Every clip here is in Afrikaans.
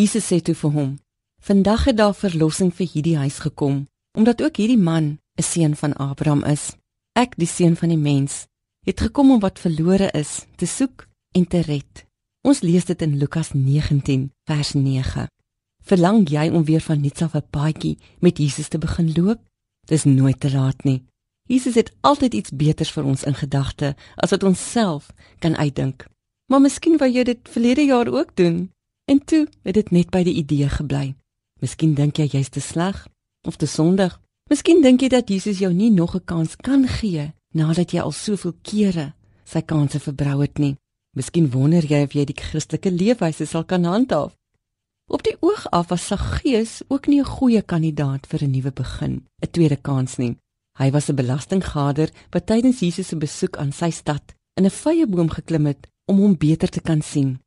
Jesus sê toe vir hom: "Vandag het daar verlossing vir hierdie huis gekom, omdat ook hierdie man 'n seun van Abraham is. Ek, die seun van die mens, het gekom om wat verlore is te soek en te red." Ons lees dit in Lukas 19 vers 9. Verlang jy om weer van nuuts af 'n paadjie met Jesus te begin loop? Dis nooit te laat nie. Jesus het altyd iets beters vir ons in gedagte as wat ons self kan uitdink. Maar miskien wou jy dit verlede jaar ook doen en toe het dit net by die idee gebly. Miskien dink jy jy's te sleg of te sondig. Miskien dink jy dat Jesus jou nie nog 'n kans kan gee nadat jy al soveel kere sy kansse verbrou het nie. Miskien wonder jy of jy die Christelike leefwyse sal kan handhaaf. Op die oog af was Saggeus ook nie 'n goeie kandidaat vir 'n nuwe begin, 'n tweede kans nie. Hy was 'n belastinggader wat tydens Jesus se besoek aan sy stad in 'n vrye boom geklim het om hom beter te kan sien.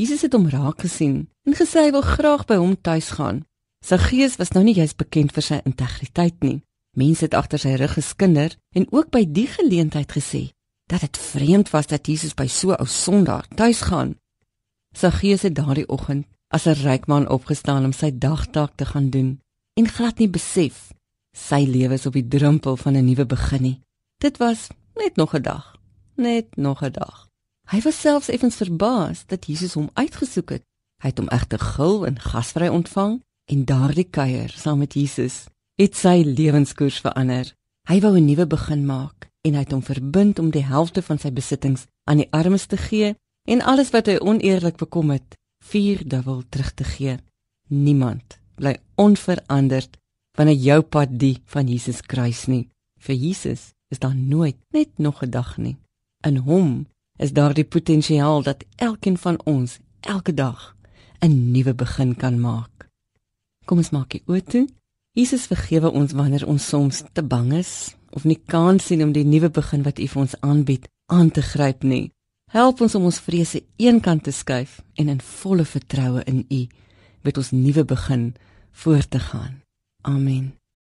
Jesus het hom raak gesien en gesê hy wil graag by hom tuis gaan. Saggeus was nou nie juis bekend vir sy integriteit nie. Mense het agter sy rug geskinder en ook by die geleentheid gesê dat dit vreemd was dat Jesus by so 'n ou sondaar tuis gaan. Saggeus het daardie oggend as 'n ryk man opgestaan om sy dagtaak te gaan doen en glad nie besef sy lewe is op die drempel van 'n nuwe begin nie. Dit was net nog 'n dag, net nog 'n dag. Hy was selfs effens verbaas dat Jesus hom uitgesoek het. Hy het hom egter gul en gasvry ontvang en daardie kuier saam met Jesus het sy lewenskoers verander. Hy wou 'n nuwe begin maak en hy het hom verbind om die helfte van sy besittings aan die armes te gee en alles wat hy oneerlik bekom het, vierdubbel terug te gee. Niemand bly onveranderd wanneer jou pad die van Jesus kruis nie. Vir Jesus is daar nooit net nog 'n dag nie. In hom is daar die potensiaal dat elkeen van ons elke dag 'n nuwe begin kan maak. Kom ons maak die toe. Jesus vergewe ons wanneer ons soms te bang is of nie kans sien om die nuwe begin wat U vir ons aanbied aan te gryp nie. Help ons om ons vrese eenkant te skuif en in volle vertroue in U met ons nuwe begin voort te gaan. Amen.